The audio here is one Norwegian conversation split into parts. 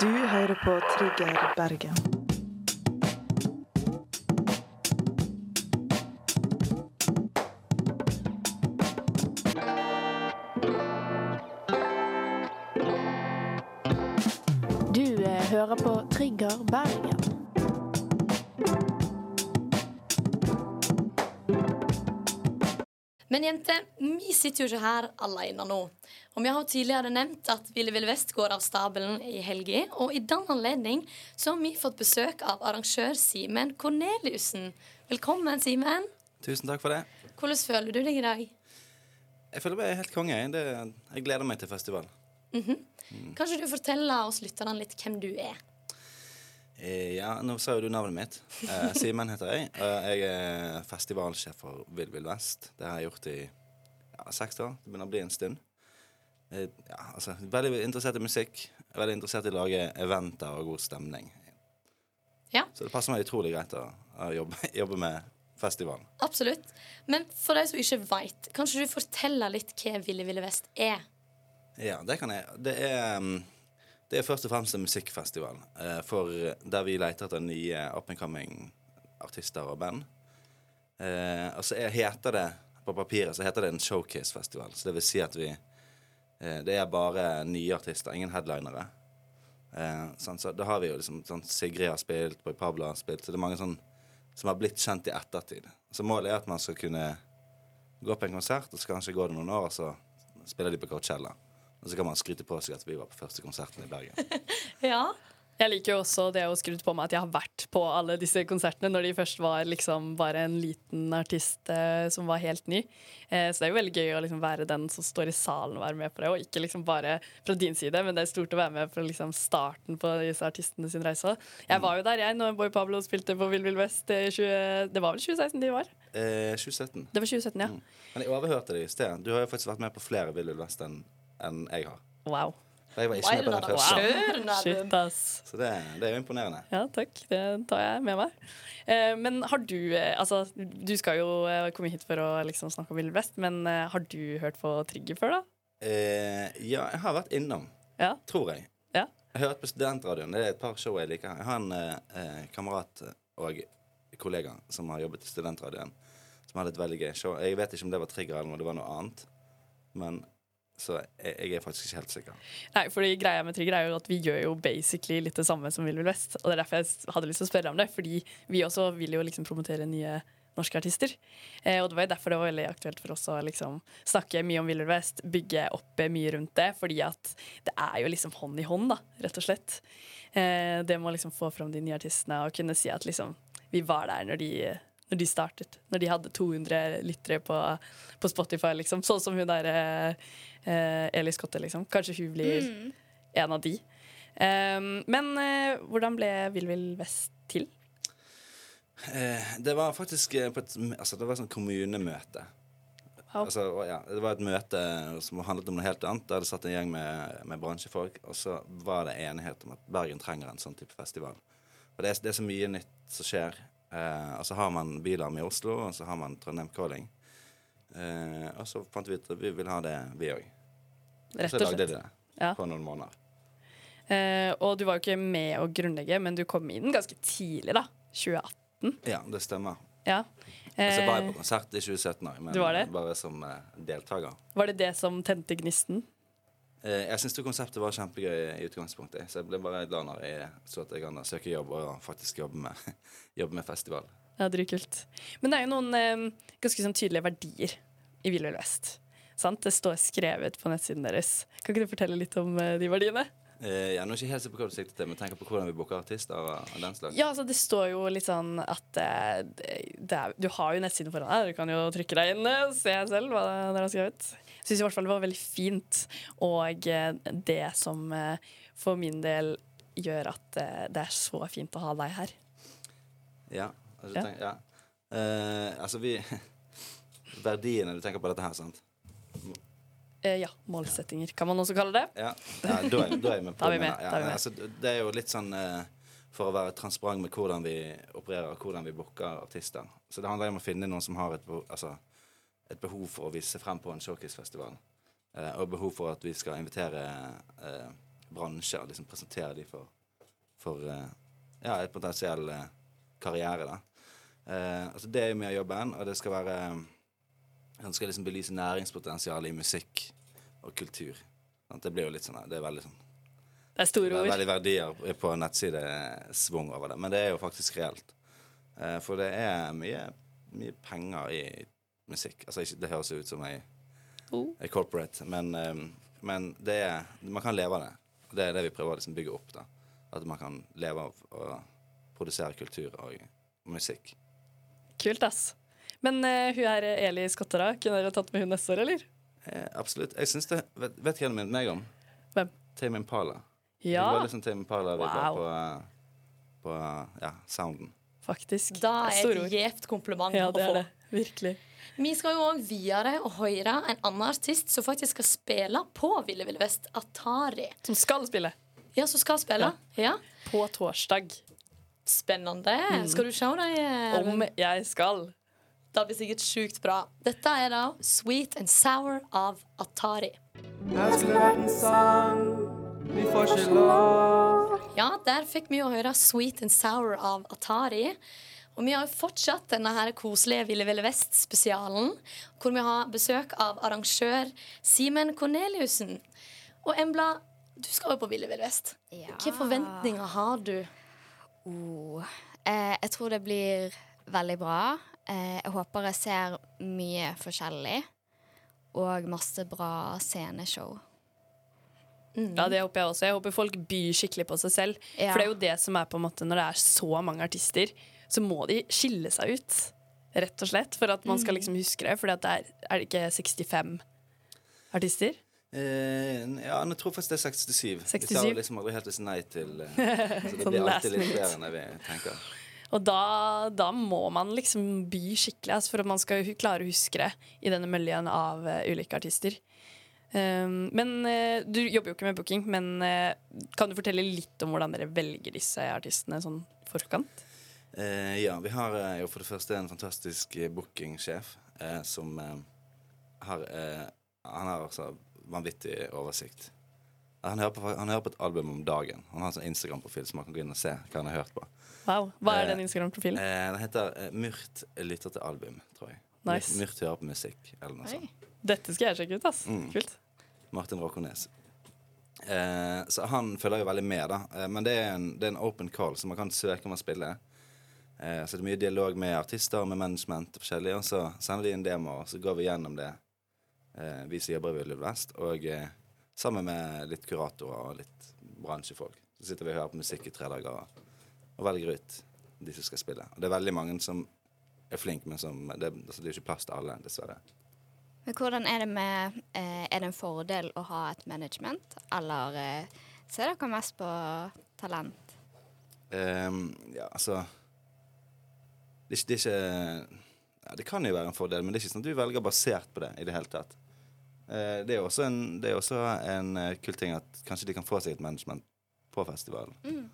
Du hører på Trigger Bergen. Du eh, hører på Trigger Bergen. Men jenter, vi sitter jo ikke her alene nå. Og vi har jo tidligere nevnt at Ville Ville Vest går av stabelen i helga. Og i den anledning så har vi fått besøk av arrangør Simen Korneliussen. Velkommen, Simen. Tusen takk for det. Hvordan føler du deg i dag? Jeg føler meg helt konge. Det, jeg gleder meg til festival. Kanskje du forteller oss lytterne litt hvem du er? Eh, ja, Nå sa jo du navnet mitt. Eh, Simen heter jeg. og jeg er festivalsjef for Vill Vill Vest. Det har jeg gjort i ja, seks år. Det begynner å bli en stund. Eh, ja, altså, veldig interessert i musikk. Veldig interessert i å lage eventer og god stemning. Ja. Så det passer meg utrolig greit å, å jobbe, jobbe med festivalen. Absolutt. Men for de som ikke veit, kanskje du forteller litt hva Ville Ville Vest er? Ja, det kan jeg. Det er, mm, det er først og fremst en musikkfestival eh, der vi leter etter nye up and coming artister og band. Eh, og så er, heter det på papiret så heter det en showcase-festival. Så det vil si at vi eh, Det er bare nye artister, ingen headlinere. Sånn, så da har vi jo liksom sånn Sigrid har spilt, Boy Pablo har spilt, så det er mange sånn som har blitt kjent i ettertid. Så målet er at man skal kunne gå på en konsert, og så kanskje går det noen år, og så spiller de på Coachella. Og så kan man skryte på seg at vi var på første konserten i Bergen. Ja. Jeg liker jo også det å skryte på meg at jeg har vært på alle disse konsertene når de først var liksom bare en liten artist eh, som var helt ny. Eh, så det er jo veldig gøy å liksom være den som står i salen og være med på det, og ikke liksom bare fra din side, men det er stort å være med fra liksom starten på disse artistene sin reise. Jeg var jo der, jeg, når Boy Pablo spilte på Vill Vill Vest. eh, 20, det var vel 2016 de var? Eh, 2017. Det var 2017, ja. Mm. Men jeg overhørte det i sted. Du har jo faktisk vært med på flere Vill Vill Vest enn enn jeg har. Wow. For Jeg var ikke med på den første. Wow. Shit, Nadum. ass. Så det, det er jo imponerende. Ja, takk. Det tar jeg med meg. Eh, men har du eh, Altså, du skal jo eh, komme hit for å liksom snakke om Ville Vest, men eh, har du hørt på Trigger før, da? Eh, ja, jeg har vært innom, Ja. tror jeg. Ja. Jeg har hørt på Studentradioen. Det er et par show jeg liker. Jeg har en eh, eh, kamerat og kollega som har jobbet i Studentradioen, som hadde et veldig gøy show. Jeg vet ikke om det var Trigger eller om det var noe annet, men så jeg, jeg er faktisk ikke helt sikker. Nei, fordi greia med Trigger er jo at vi gjør jo basically litt det samme som Vill Vill Vest. Og det er derfor jeg hadde lyst til å spørre om det, fordi vi også vil jo liksom promotere nye norske artister. Eh, og det var jo derfor det var veldig aktuelt for oss å liksom snakke mye om Vill Vill Vest, bygge opp eh, mye rundt det, fordi at det er jo liksom hånd i hånd, da, rett og slett. Eh, det må liksom få fram de nye artistene og kunne si at liksom vi var der når de når de startet. Når de hadde 200 lyttere på, på Spotify, liksom. Sånn som hun der eh, eh, Eli Skotte, liksom. Kanskje hun blir en av de. Um, men eh, hvordan ble Vill Vill Vest til? Eh, det var faktisk eh, på et altså, det var sånn kommunemøte. Wow. Altså, ja, det var et møte som handlet om noe helt annet. Der det satt en gjeng med, med bransjefolk, og så var det enighet om at Bergen trenger en sånn type festival. Og det er, det er så mye nytt som skjer. Eh, og så har man Bilarm i Oslo, og så har man Trondheim Calling. Eh, og så fant vi ut at vi vil ha det, vi òg. Rett Så lagde vi det Ja. på noen måneder. Eh, og du var jo ikke med å grunnlegge, men du kom inn ganske tidlig, da. 2018. Ja, det stemmer. Ja. Og så var jeg Eh, på konsert i 2017 òg, men Du var det? bare som eh, deltaker. var det det som tente gnisten? Eh, Jeg syns konseptet var kjempegøy i utgangspunktet, så jeg ble bare glad når jeg så at jeg kan søke jobb og faktisk jobbe med, jobbe med festival. Ja, Dritkult. Men det er jo noen eh, ganske sånn tydelige verdier i Vill Vill Vest. Sant? Det står skrevet på nettsiden deres. Kan ikke du fortelle litt om eh, de verdiene? Eh, jeg nå er jeg ikke helt sikker på hva du sikter til, men tenker på hvordan vi booker artister og, og den slags. Ja, altså Det står jo litt sånn at eh, er, Du har jo nettsiden foran deg. Du kan jo trykke deg inn og se selv hva dere har skrevet. Syns i hvert fall det var veldig fint, og eh, det som eh, for min del gjør at eh, det er så fint å ha deg her. Ja, altså, Ja. Tenk, ja. Uh, altså vi Verdiene du tenker på dette her, sant? Ja, målsettinger, kan man også kalle det. Ja, ja da, er, da er vi med på Da er vi det, med, Ja, er altså, det er jo litt sånn uh, for å være transparent med hvordan vi opererer, hvordan vi booker artister. Så det handler om å finne noen som har et altså, et behov for å vise frem på en showcase-festival. Eh, og behov for at vi skal invitere eh, bransjer, liksom presentere dem for, for eh, ja, et potensiell eh, karriere. da. Eh, altså Det er jo mye av jobben, og det skal være Han skal liksom belyse næringspotensialet i musikk og kultur. Sant? Det blir jo litt sånn Det er veldig sånn Det er store det er ord. veldig verdier på nettsidesvung over det, men det er jo faktisk reelt. Eh, for det er mye, mye penger i musikk. Altså, det høres ut som ei Oh. ei corporate, men, eh, men det er, man kan leve av det. Det er det vi prøver å liksom bygge opp. da. At man kan leve av å produsere kultur og musikk. Kult, ass. Men uh, hun her Eli Skottera, kunne dere tatt med hun neste år, eller? Eh, absolutt. Jeg synes det Vet, vet hva det minner meg om? Hvem? Tame Impala. Ja, Det var liksom Tame Impala-vibber Wow. på, eh, på ja, sounden. faktisk. Da er et gjevt kompliment Ja, å få. er det. Virkelig. Vi skal jo òg videre og høre en annen artist som faktisk skal spille på Ville Ville Vest, Atari. Som skal spille Ja, som skal spille. Ja. på torsdag. Spennende. Skal du se dem? eh, Om jeg skal. Det blir sikkert sjukt bra. Dette er da Sweet and Sour av Atari. Her skulle vært en sang, vi får ikke lov. Ja, der fikk vi jo høre Sweet and Sour av Atari. Og vi har jo fortsatt denne her koselige Ville Ville Vest-spesialen, hvor vi har besøk av arrangør Simen Corneliussen. Og Embla, du skal jo på Ville Ville Vest. Ja. Hvilke forventninger har du? Oh. Eh, jeg tror det blir veldig bra. Eh, jeg håper jeg ser mye forskjellig. Og masse bra sceneshow. Ja, det håper jeg også. Jeg håper folk byr skikkelig på seg selv. Ja. For det er jo det som er på en måte når det er så mange artister, så må de skille seg ut. Rett og slett. For at man skal liksom huske det. For det er, er det ikke 65 artister? Eh, ja, jeg tror faktisk det er 67. 67? Vi sa jo liksom aldri helt oss nei til eh, Så det Sånn blir alltid litt flere enn vi tenker. Og da, da må man liksom by skikkelig altså, for at man skal klare å huske det i denne møljen av uh, ulike artister. Um, men uh, Du jobber jo ikke med booking, men uh, kan du fortelle litt om hvordan dere velger disse artistene sånn forkant? Eh, ja, vi har eh, jo for det første en fantastisk eh, bookingsjef eh, som eh, har eh, Han har altså vanvittig oversikt. Han hører, på, han hører på et album om dagen. Han har en sånn Instagram-profil som man kan gå inn og se hva han har hørt på. Wow, Hva er den Instagram-profilen? Eh, den heter Myrt lytter til album, tror jeg. Nice. Myrt, hører på musikk, eller noe sånt. Dette skal jeg sjekke ut. ass Mm. Kult. Martin Råkones. Eh, så han følger jo veldig med, da. Men det er, en, det er en open call, så man kan søke om å spille. Eh, så det er mye dialog med artister, med management og forskjellig. Og så sender de inn demoer, og så går vi gjennom det, eh, vi som jobber i Vill Vest. Og eh, sammen med litt kuratorer og litt bransjefolk. Så sitter vi og hører på musikk i tre dager og, og velger ut de som skal spille. Og det er veldig mange som er flinke, men som det, altså, det er jo ikke plass til alle, dessverre. Men hvordan er det med eh, Er det en fordel å ha et management, eller eh, ser dere mest på talent? Um, ja, altså det det ikke ja, Det kan jo være en fordel, men det er ikke sånn at du velger basert på det i det hele tatt. Eh, det er jo også en, det også en eh, kul ting at kanskje de kan få seg et management på festivalen. Mm.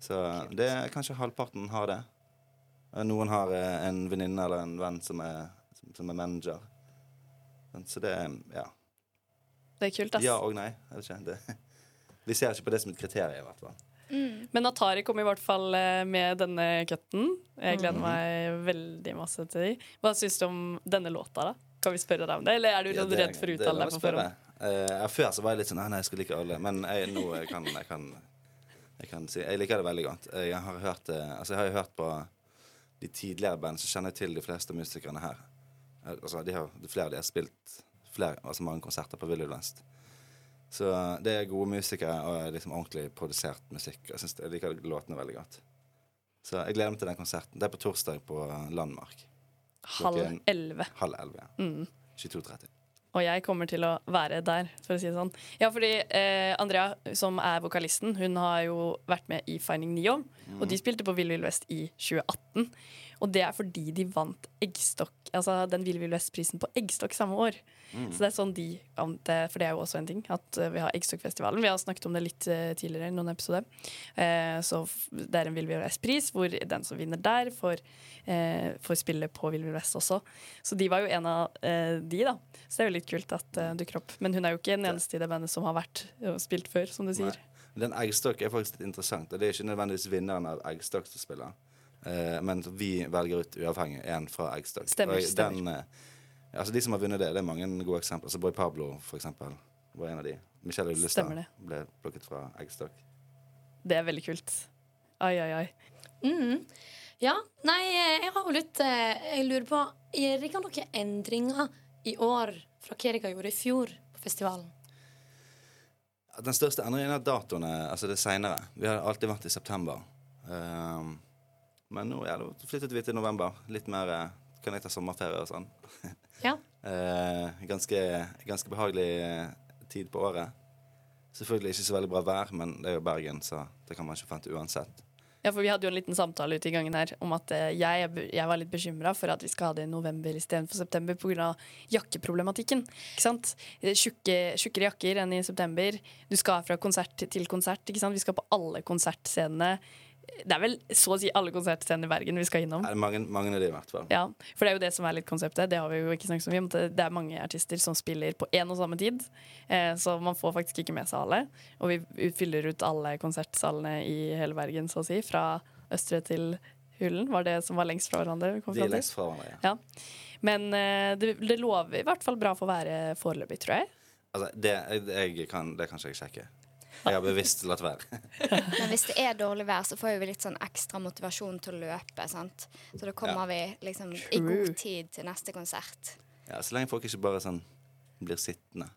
Så det er kanskje halvparten har det. Eh, Noen har en venninne eller en venn som er, som, som er manager. Så det er ja. Det er kult. ass Ja og nei. Jeg vet ikke. Det, vi ser ikke på det som et kriterium, i hvert fall. Men Atari kom i hvert fall eh, med denne cutten. Jeg gleder Mhm. meg veldig masse til de. Hva syns du om denne låta, da? Kan vi spørre deg om det, eller er du Ja, det- redd for å uttale deg på forhånd? Eh, før så var jeg litt sånn Nei, nei, jeg skal like alle. Men jeg, nå jeg kan jeg kan, jeg kan si Jeg liker det veldig godt. Jeg har hørt, eh, altså, jeg har jo hørt på de tidligere band, så kjenner jeg til de fleste musikerne her. Altså, de har, flere av de har spilt flere, altså mange konserter på Willy West. Så det er gode musikere og liksom ordentlig produsert musikk. Jeg, jeg liker låtene veldig godt. Så jeg gleder meg til den konserten. Det er på torsdag på Landmark. Halv elleve. Halv elleve. Ja. Mm. 22.30. Og jeg kommer til å være der, for å si det sånn. Ja, fordi eh, Andrea, som er vokalisten, hun har jo vært med i Finding Neo. Og de spilte på Vill Vill Vest i 2018. Og det er fordi de vant Eggstokk, altså den Ville Ville Vest-prisen på Eggstokk samme år. Mm. Så det er sånn de vant det, for det er jo også en ting, at eh, vi har Eggstokkfestivalen. Vi har snakket om det litt eh, tidligere i noen episoder. Eh, så det er en Ville Ville Vest-pris, hvor den som vinner der, får, eh, får spille på Ville Ville Vest også. Så de var jo en av eh, de, da. Så det er jo litt kult at det dukker opp. Men hun er jo ikke den eneste i det bandet som har vært og spilt før, som du sier. Nei. Den eggstokk er faktisk litt interessant. Og det er ikke nødvendigvis vinneren av eggstokk som spiller. Eh, men vi velger ut uavhengig en fra eggstokk. Stemmer, Og stemmer. Den, eh, altså de som har vunnet det, det er mange gode eksempler. Altså Boy Pablo, for eksempel, var en av de. Michelle Ullestad ble plukket fra eggstokk. Det er veldig kult. Ai, ai, ai. Mm. Ja, nei, eh, jeg har jo litt eh, Jeg lurer på det ikke noen endringer i år fra hva dere gjorde i fjor på festivalen? Den største endringen er datoene, altså det seinere. Vi har alltid vært i september. Um, men nå ja, flyttet vi til november. Litt mer eh, Kan jeg ta sommerferie og sånn? Ja. uh, ganske, ganske behagelig eh, tid på året. Selvfølgelig ikke så veldig bra vær, men det er jo Bergen, så det kan man ikke forvente uansett. Ja, for Vi hadde jo en liten samtale ute i gangen her om at eh, jeg, jeg var litt bekymra for at vi skal ha det i november istedenfor september pga. jakkeproblematikken. Ikke sant? Eh, Tjukke, tjukkere jakker enn i september. Du skal fra konsert til konsert. Ikke sant? Vi skal på alle konsertscenene. Det er vel så å si alle konsertscener i Bergen vi skal innom. Det er mange, mange av de i hvert fall. Ja, for det er jo det som er litt konseptet. Det har vi jo ikke snakket så mye om. Det det er mange artister som spiller på én og samme tid, eh, så man får faktisk ikke med seg alle. Og vi fyller ut alle konsertsalene i hele Bergen, så å si. Fra Østre til Hulen var det som var lengst fra hverandre. vi kom De er lengst fra hverandre. Ja. Ja. Men eh, det, det lover i hvert fall bra for å være foreløpig, tror jeg. Altså, det, jeg, jeg kan, det kan ikke jeg sjekke. Jeg har bevisst latt være. Men hvis det er dårlig vær, så får vi litt sånn ekstra motivasjon til å løpe. sant? Så da kommer vi liksom i god tid til neste konsert. Ja, så lenge folk ikke bare sånn blir sittende.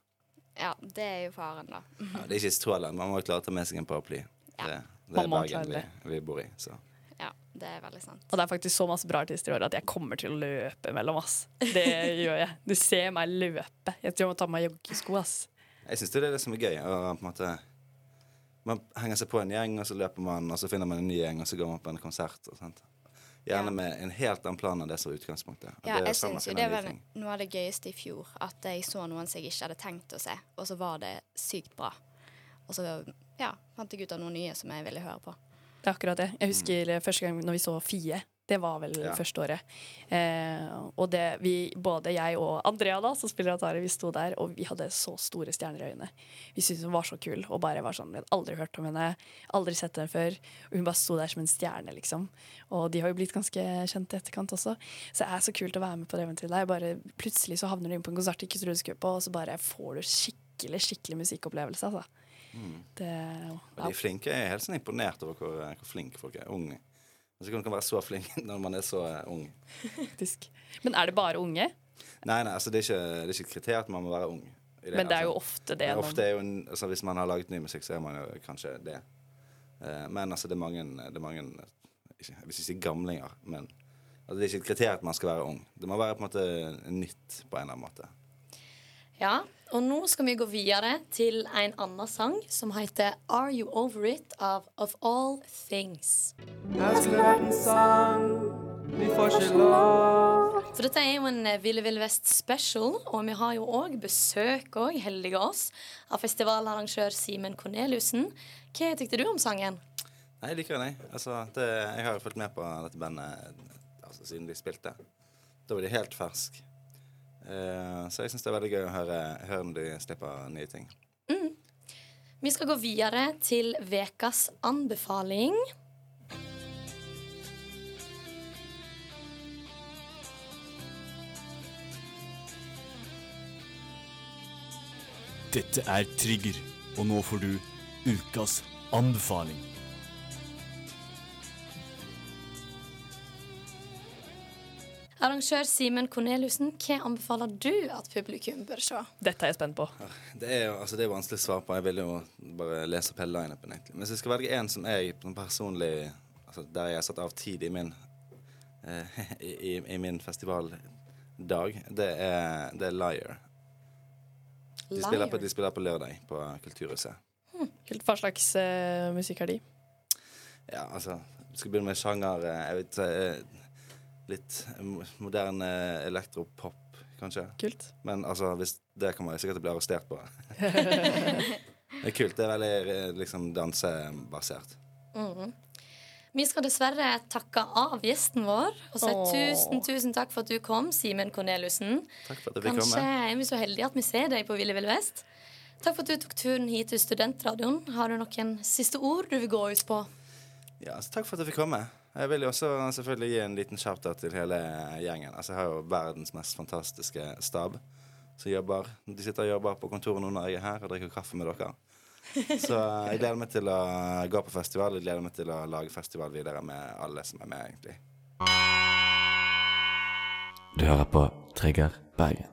Ja, det er jo faren, da. Ja, det er ikke lett. Man må jo klare å ta med seg en paraply. Ja. Det, det er dagen vi, vi bor i. Så. Ja, det er veldig sant. Og det er faktisk så masse bra artister i år at jeg kommer til å løpe mellom oss. Det gjør jeg. Du ser meg løpe. Jeg tror jeg må ta på meg joggesko, ass. Jeg syns det er det som er gøy. å på en måte Man henger seg på en gjeng, og så løper man, og så finner man en ny gjeng, og så går man på en konsert. Og sånt. Gjerne Ja. med en helt annen plan enn det som er utgangspunktet. Og Ja, jeg sånn syns jo det var noe av det gøyeste i fjor. At jeg så noen som jeg ikke hadde tenkt å se, og så var det sykt bra. Og så ja, fant jeg ut av noen nye som jeg ville høre på. Det er akkurat det. Jeg husker mm. første gang når vi så Fie. Det var vel Ja. første året. Eh, og det, vi, både jeg og Andrea, da, som spiller Atari, vi sto der, og vi hadde så store stjerner i øynene. Vi syntes hun var så kul, og bare var sånn, vi hadde aldri hørt om henne, aldri sett henne før. Og hun bare sto der som en stjerne, liksom. Og de har jo blitt ganske kjent i etterkant også. Så det er så kult å være med på det eventyret der. Bare plutselig så havner du inn på en konsert du ikke trodde du skulle på, og så bare får du skikkelig, skikkelig musikkopplevelse, altså. Det, Og de flinke er helt sånn imponert over hvor, hvor flinke folk er. Unge. Altså, hvordan kan man være så flink når man er så eh, ung? faktisk. Men er det bare unge? Nei, nei, altså det er ikke, det er ikke et kriterium at man må være ung. i Men det er jo altså. ofte det. Altså, ofte en, altså Hvis man har laget ny musikk, så er man jo kanskje det. Eh, men altså, det er mange, det er mange ikke, Jeg vil ikke si gamlinger, men altså, det er ikke et kriterium at man skal være ung. Det må være på en måte nytt på en eller annen måte. Ja, og nå skal vi gå videre til en annen sang som heter Are You Over It av Of All Things. Her skulle vært en sang vi får ikke lov. For dette er jo en eh, Ville Ville Vest special, og vi har jo òg besøk òg, heldige oss, av festivalarrangør Simen Corneliussen. Hva tykte du om sangen? Nei, jeg liker den, jeg. Altså, det, jeg har jo fulgt med på dette bandet altså, siden de spilte. Da var de helt ferske. Eh, så jeg syns det er veldig gøy å høre, høre når de slipper nye ting. Vi skal gå videre til vekas anbefaling. Dette er Trigger, og nå får du ukas anbefaling. Arrangør Simen Korneliussen, hva anbefaler du at publikum bør se? Dette er jeg spent på. Det er jo altså, det er vanskelig å svare på. Jeg vil jo bare lese opp hele lineupen. Men hvis jeg skal velge en som jeg personlig altså, Der jeg har satt av tid i min eh, i, i, i min festivaldag, det er, det er Liar. De spiller, på, de spiller på lørdag på Kulturhuset. Kult. Hva slags uh, musikk har de? Ja, altså skal begynne med sjanger uh, Jeg vet eh, litt moderne elektropop, kanskje. Kult. Men altså, hvis det kommer jeg sikkert til å bli arrestert på. det er kult. Det er veldig eh, liksom dansebasert. Mhm. Vi skal dessverre takke av gjesten vår og si Åh. tusen tusen takk for at du kom, Simen Korneliussen. Takk for at jeg fikk Kanskje komme. er vi så heldige at vi ser deg på Ville Ville Vest. Takk for at du tok turen hit til Studentradioen. Har du noen siste ord du vil gå ut på? Ja, altså, takk for at jeg fikk komme. Jeg vil jo også selvfølgelig gi en liten shout-out til hele gjengen. Altså, jeg har jo verdens mest fantastiske stab som jobber. De sitter og jobber på kontoret nå når jeg er her og drikker kaffe med dere. Så jeg gleder meg til å gå på festival. Jeg gleder meg til å lage festival videre med alle som er med, egentlig. Du hører på Trigger Bergen.